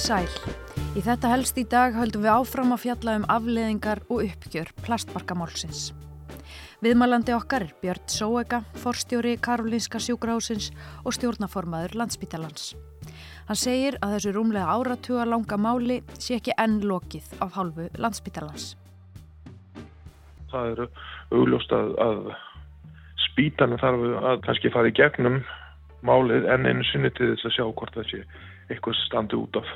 sæl. Í þetta helst í dag höldum við áfram að fjalla um afleðingar og uppgjör plastbarkamálsins. Viðmælandi okkar er Björn Sóega, forstjóri Karolinska sjúkrahásins og stjórnaformaður landsbítalans. Hann segir að þessu rúmlega áratuga langa máli sé ekki enn lokið af hálfu landsbítalans. Það eru augljóst að, að spítanum þarf að kannski fara í gegnum málið en einu sinni til þess að sjá hvort það sé eitthvað standi út af.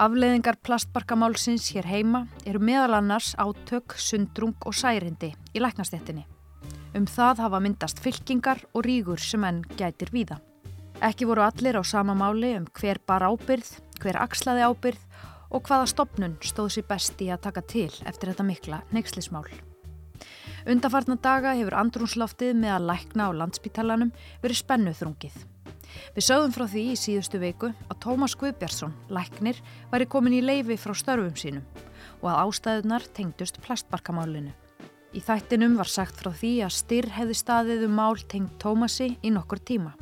Afleðingar plastbarkamálsins hér heima eru meðal annars átök, sundrung og særindi í læknastettinni. Um það hafa myndast fylkingar og rígur sem enn gætir víða. Ekki voru allir á sama máli um hver bar ábyrð, hver axlaði ábyrð og hvaða stopnun stóð sér best í að taka til eftir þetta mikla neykslismál. Undarfarna daga hefur andrúnsloftið með að lækna á landsbítalanum verið spennuþrungið. Við sögðum frá því í síðustu veiku að Tómas Guðbjörnsson, læknir, væri komin í leifi frá störfum sínum og að ástæðunar tengdust plastbarkamálinu. Í þættinum var sagt frá því að styrr hefði staðið um mál tengd Tómasi í nokkur tíma.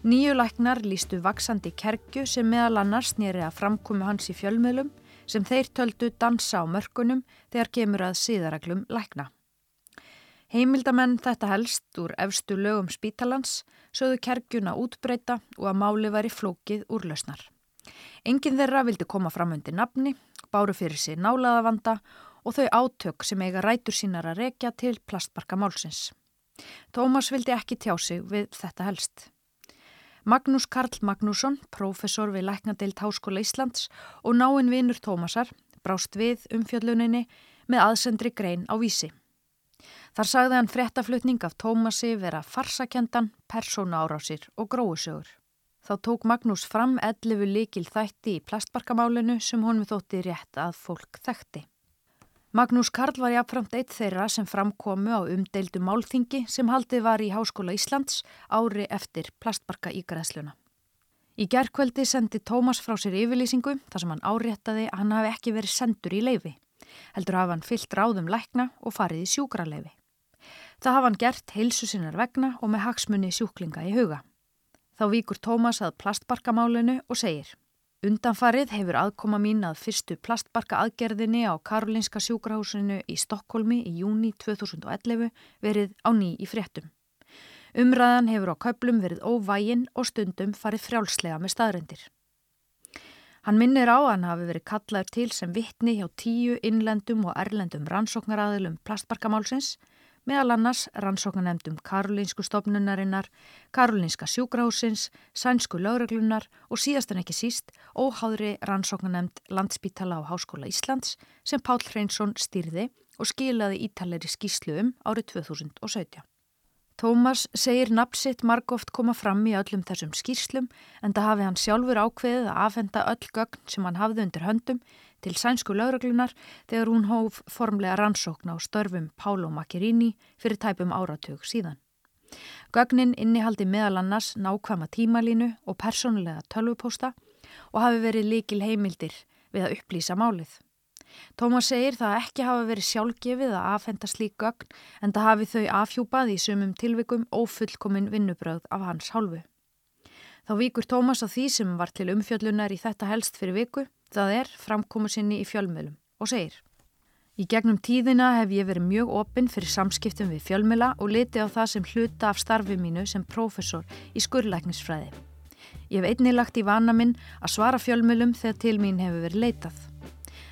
Nýju læknar lístu vaksandi kerkju sem meðal annars nýri að framkomi hans í fjölmiðlum sem þeir töldu dansa á mörkunum þegar kemur að síðaraglum lækna. Heimildamenn þetta helst úr efstu lögum spítalans sögðu kergjuna útbreyta og að máli væri flókið úrlausnar. Engin þeirra vildi koma fram undir nafni, báru fyrir sér nálaðavanda og þau átök sem eiga rætur sínar að rekja til plastbarka málsins. Tómas vildi ekki tjá sig við þetta helst. Magnús Karl Magnússon, profesor við Læknadeilt Háskóla Íslands og náinn vinur Tómasar, brást við umfjölluninni með aðsendri grein á vísi. Þar sagði hann frettaflutning af Tómasi vera farsakendan, persóna árásir og gróusögur. Þá tók Magnús fram ellifu likil þætti í plastbarkamálinu sem honum þótti rétt að fólk þekkti. Magnús Karl var jáfnframt eitt þeirra sem framkomu á umdeildu málþingi sem haldið var í Háskóla Íslands ári eftir plastbarka ígræðsluna. Í gerðkvöldi sendi Tómas frá sér yfirlýsingu þar sem hann áréttaði að hann hafi ekki verið sendur í leifi. Heldur hafa hann fyllt ráðum lækna og farið í sjúkrarleifi. Það hafa hann gert heilsu sinnar vegna og með hagsmunni sjúklinga í huga. Þá víkur Tómas að plastbarkamálinu og segir Undanfarið hefur aðkoma mín að fyrstu plastbarka aðgerðinni á Karolinska sjúkrahúsinu í Stokkólmi í júni 2011 verið á ný í fréttum. Umræðan hefur á kauplum verið óvægin og stundum farið frjálslega með staðrendir. Hann minnir á að hann hafi verið kallaður til sem vittni hjá tíu innlendum og erlendum rannsóknaraðilum plastbarkamálsins meðal annars rannsóknanemdum Karolínsku stofnunarinnar, Karolínska sjúkrahúsins, Sænsku lögreglunar og síðast en ekki síst óháðri rannsóknanemd Landspítala á Háskóla Íslands sem Pál Hreinsson stýrði og skilaði ítalegri skíslu um árið 2017. Tómas segir napsitt margóft koma fram í öllum þessum skýrslum en það hafi hann sjálfur ákveðið að afhenda öll gögn sem hann hafði undir höndum til sænsku lauraglunar þegar hún hóf formlega rannsókn á störfum Pálo Macchirini fyrir tæpum áratug síðan. Gögnin innihaldi meðal annars nákvæma tímalínu og persónulega tölvupósta og hafi verið líkil heimildir við að upplýsa málið. Tómas segir það ekki hafa verið sjálfgefið að afhenda slík gögn en það hafi þau afhjúpað í sumum tilvikum ófullkomin vinnubröð af hans hálfu. Þá víkur Tómas á því sem var til umfjöllunar í þetta helst fyrir viku Það er framkomu sinni í fjölmjölum og segir Í gegnum tíðina hef ég verið mjög opinn fyrir samskiptum við fjölmjöla og liti á það sem hluta af starfi mínu sem prófessor í skurrlækningsfræði. Ég hef einnig lagt í vana minn að svara fjölmjölum þegar til mín hefur verið leitað.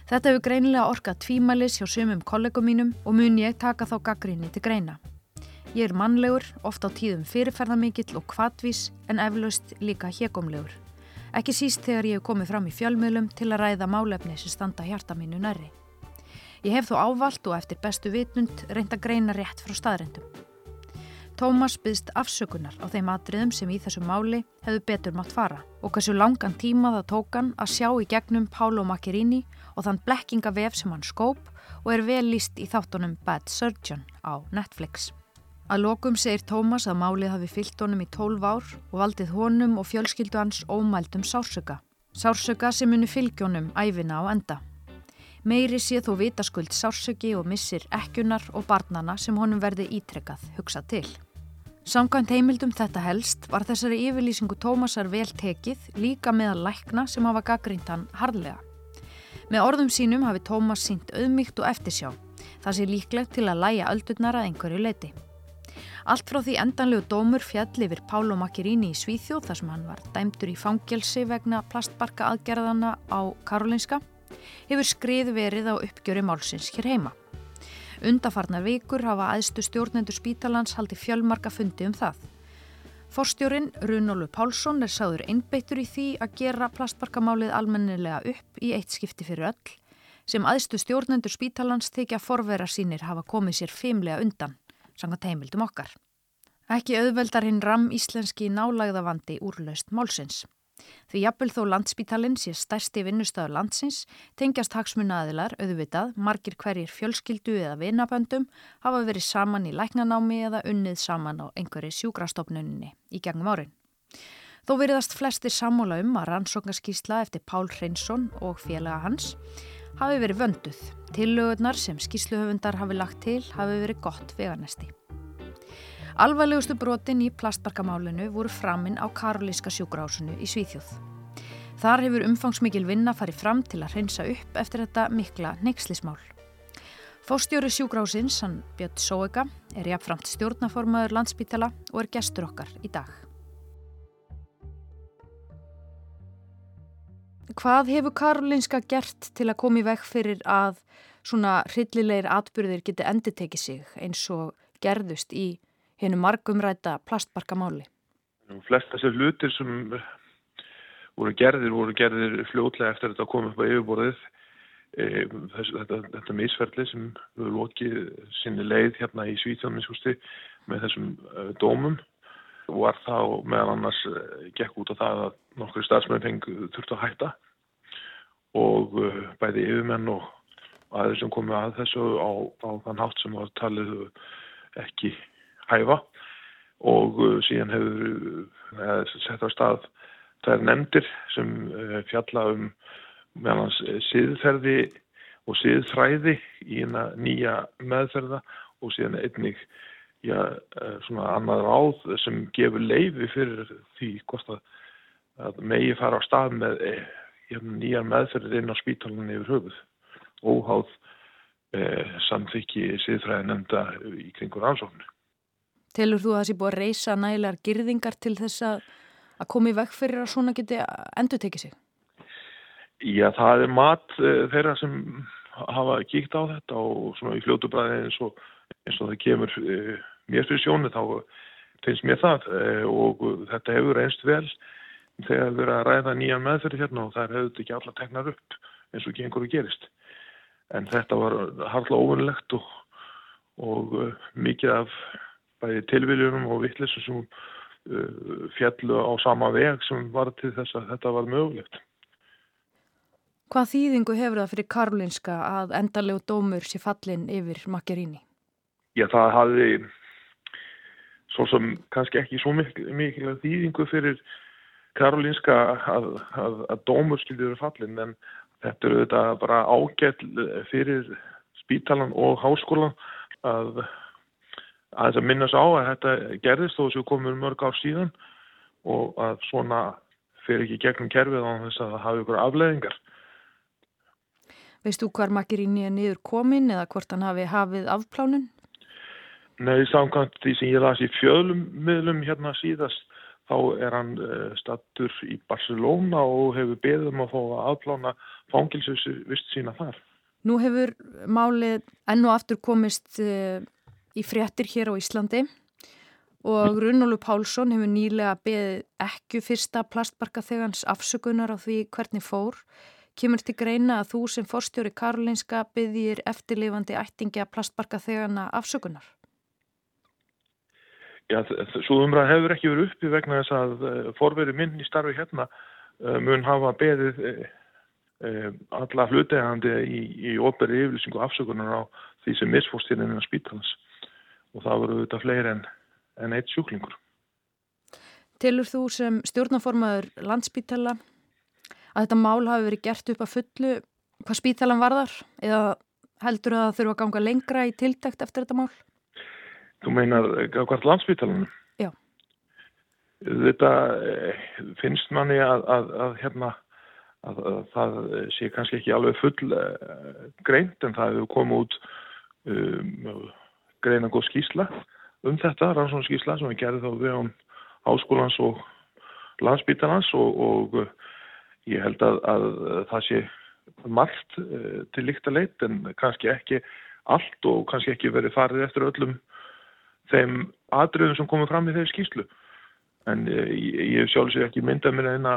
Þetta hefur greinilega orkað tvímælis hjá sumum kollegum mínum og mun ég taka þá gaggrinni til greina. Ég er mannlegur, ofta á tíðum fyrirferðamikill og kvatvís en eflaust líka hjekomlegur. Ekki síst þegar ég hef komið fram í fjölmiðlum til að ræða málefni sem standa hjarta mínu næri. Ég hef þó ávalt og eftir bestu vitnund reynd að greina rétt frá staðrendum. Tómas byggst afsökunar á þeim atriðum sem í þessu máli hefðu betur mátt fara og hversu langan tíma það tókan að sjá í gegnum Pálo Macchirini og þann blekkingavef sem hann skóp og er vel líst í þáttunum Bad Surgeon á Netflix. Að lokum segir Tómas að málið hafi fyllt honum í 12 ár og valdið honum og fjölskyldu hans ómældum sársöka. Sársöka sem muni fylgjónum æfina á enda. Meiri sé þó vitaskuld sársöki og missir ekkunar og barnana sem honum verði ítrekkað hugsað til. Samkvæmt heimildum þetta helst var þessari yfirlýsingu Tómasar vel tekið líka meðal lækna sem hafa gaggrínt hann harðlega. Með orðum sínum hafi Tómas sínt auðmygt og eftirsjá. Það sé líklegt til að læja öldurnar að einhverju leiti. Allt frá því endanlegu dómur fjall yfir Pálo Macchirini í Svíþjóð þar sem hann var dæmdur í fangelsi vegna plastbarka aðgerðana á Karolinska hefur skrið verið á uppgjöri málsins hér heima. Undafarnar vikur hafa aðstu stjórnendur spítalans haldi fjölmarka fundi um það. Forstjórin Runólu Pálsson er sáður einbeittur í því að gera plastbarkamálið almennilega upp í eitt skipti fyrir öll sem aðstu stjórnendur spítalans þykja forvera sínir hafa komið sér feimlega undan sanga teimildum okkar. Ekki auðveldar hinn ram íslenski nálægðavandi úrlaust málsins. Því jafnvel þó landsbítalinn sé stærsti vinnustöður landsins, tengjast hagsmunaðilar, auðvitað, margir hverjir fjölskyldu eða vinaböndum hafa verið saman í læknanámi eða unnið saman á einhverju sjúkrastofnuninni í gegnum árin. Þó veriðast flestir sammála um að rannsóknarskísla eftir Pál Hreinsson og félaga hans hafi verið vönduð. Tillögurnar sem skísluhöfundar hafi lagt til hafi verið gott veganesti. Alvarlegustu brotin í plastbarkamálinu voru framinn á Karolíska sjúkrahásinu í Svíþjóð. Þar hefur umfangsmikil vinna farið fram til að hreinsa upp eftir þetta mikla neykslismál. Fóstjóri sjúkrahásins, hann Björn Sóega, er jafnframt stjórnaformaður landsbítala og er gestur okkar í dag. Hvað hefur Karolinska gert til að koma í vekk fyrir að svona hryllilegir atbyrðir geti endur tekið sig eins og gerðust í hennu margumræta plastbarkamáli? Flest þessi hlutir sem voru gerðir voru gerðir fljótlega eftir að þetta kom upp á yfirborðið. E, Þess, þetta, þetta misferðli sem við lokið sinni leið hérna í Svítjónminnskústi með þessum uh, dómum var þá meðal annars uh, gekk út á það að nokkru stafsmenn fengi þurft að hætta og uh, bæði yfirmenn og aðeins sem komið að þessu á, á þann hátt sem var talið ekki hæfa. Og síðan hefur sett á stað þær nefndir sem fjalla um meðan síðferði og síðfræði í nýja meðferða og síðan einnig já, svona annað ráð sem gefur leifi fyrir því hvort að, að megi fara á stað með hérna, nýjar meðferðir inn á spítalunni yfir höfuð óháð eh, samþykki síðfræði nefnda í kringur ansóknu. Telur þú að það sé búið að reysa nægilegar girðingar til þess að, að komi vekk fyrir að svona geti endur tekið sig? Já, það er mat eh, þeirra sem hafa kíkt á þetta og svona í fljótubræði eins og, eins og það kemur eh, mér fyrir sjónu þá finnst mér það eh, og þetta hefur einst vel þegar við erum að ræða nýja meðferði hérna og það hefur ekki alla teknar upp eins og gengur og gerist. En þetta var harðla óvunlegt og, og uh, mikið af bæði tilviljunum og vittlisum sem fjallu á sama veg sem var til þess að þetta var mögulegt. Hvað þýðingu hefur það fyrir Karolinska að endalegu dómur sé fallin yfir Macchiarini? Já, það hafði svo sem kannski ekki svo mikil, mikil þýðingu fyrir Karolinska að, að, að dómur skildi verið fallin en þetta eru þetta bara ágætt fyrir spítalan og háskólan að að það minnast á að þetta gerðist þó sem komur mörg ár síðan og að svona fyrir ekki gegnum kerfið á þess að það hafi ykkur afleðingar. Veist þú hvar Makiríni er niður komin eða hvort hann hafi hafið afplánun? Nei, samkvæmt því sem ég las í fjölum miðlum hérna síðast þá er hann uh, stattur í Barcelona og hefur beðum að fá að afplána fangilsvist sína þar. Nú hefur málið enn og aftur komist uh, í fréttir hér á Íslandi og Runólu Pálsson hefur nýlega beðið ekki fyrsta plastbarka þegans afsökunar á því hvernig fór. Kemur til greina að þú sem forstjóri Karolinska beðir eftirlifandi ættingja plastbarka þegana afsökunar? Já, svo umræð hefur ekki verið uppi vegna þess að uh, forveri minn í starfi hérna uh, mun hafa beðið uh, alla hlutegandi í, í óberi yfirlýsingu afsökunar á því sem misfórstýrinn er að spítalans og það voru auðvitað fleiri en, en eitt sjúklingur. Tilur þú sem stjórnaformaður landsspítala að þetta mál hafi verið gert upp að fullu hvað spítalan varðar eða heldur það að þurfa að ganga lengra í tiltækt eftir þetta mál? Þú meinar hvert landsbytalanum? Já. Þetta eh, finnst manni að, að, að, hérna, að það sé kannski ekki alveg full uh, greint en það hefur komið út um, greina góð skísla um þetta, rannsónskísla sem við gerðum þá við án háskólans og landsbítalans og, og ég held að það sé margt uh, til líkt að leit en kannski ekki allt og kannski ekki verið farið eftir öllum þeim atriðum sem komið fram í þeirri skíslu en eh, ég sjálfsög ekki myndað mér eina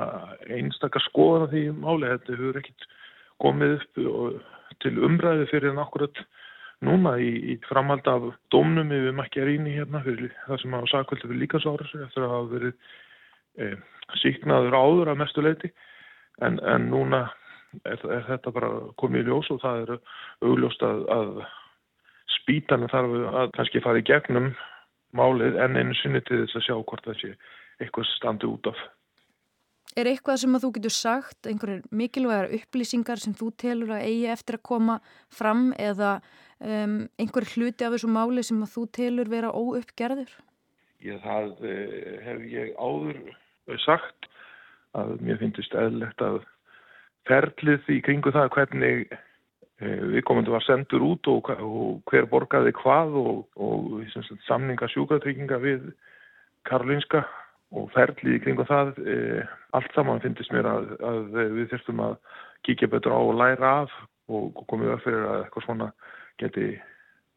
einstakar skoðan af því máli, þetta hefur ekkit komið upp til umræði fyrir en akkurat núna í, í framhald af domnum yfir Makjaríni hérna fyrir það sem hafa sakvöldi fyrir líkasáras eftir að hafa verið e, síknaður áður að mestu leiti en, en núna er, er þetta bara komið í ljós og það er augljóst að, að spítan þarf að kannski fara í gegnum málið en einu sinni til þess að sjá hvort það sé eitthvað standi út af. Er eitthvað sem að þú getur sagt, einhverjir mikilvægar upplýsingar sem þú telur að eigi eftir að koma fram eða um, einhver hluti af þessu máli sem að þú telur vera óuppgerður? Ég það eh, hef ég áður sagt að mér finnst eðlegt að ferlið í kringu það hvernig eh, við komandi var sendur út og, og hver borgaði hvað og, og samninga sjúkratrygginga við Karolinska og ferlið í kring og það e, allt saman finnst mér að, að við þurftum að kíkja betur á og læra af og komið upp fyrir að eitthvað svona geti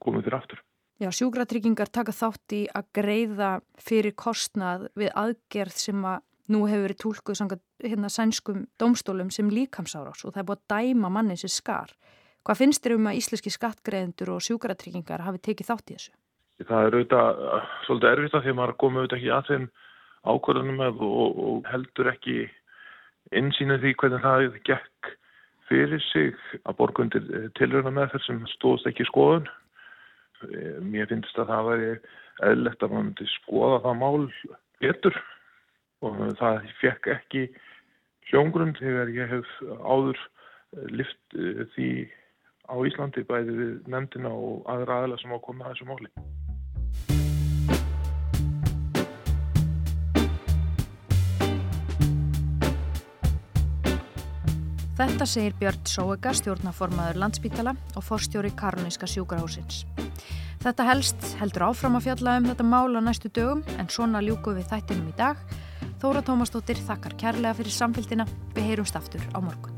komið fyrir aftur. Já, sjúkratryggingar taka þátt í að greiða fyrir kostnað við aðgerð sem að nú hefur verið tólkuð sanga hérna sænskum domstólum sem líkamsárás og það er búið að dæma manni sem skar. Hvað finnst þér um að íslenski skattgreðendur og sjúkratryggingar hafi tekið þátt í þessu? Það er auðvitað svolítið erfitt að því að maður komið auðvitað ekki að þeim ákvörðunum og, og heldur ekki einsýna því hvernig það gekk fyrir sig að borgundir eh, tilröna með þess sem stóðst ekki skoðun. Eh, mér finnst að það væri eðlegt að maður myndi skoða það mál betur og það fekk ekki hljóngrunn þegar ég hef áður eh, lift því á Íslandi bæði við nefndina og aðra aðla sem á að koma að þessu máli. Þetta segir Björn Sóega, stjórnaformaður landsbítala og forstjóri Karolinska sjúkrahúsins. Þetta helst heldur áfram að fjalla um þetta mál á næstu dögum en svona ljúku við þættinum í dag. Þóra Tómasdóttir þakkar kærlega fyrir samfélgina. Við heyrumst aftur á morgun.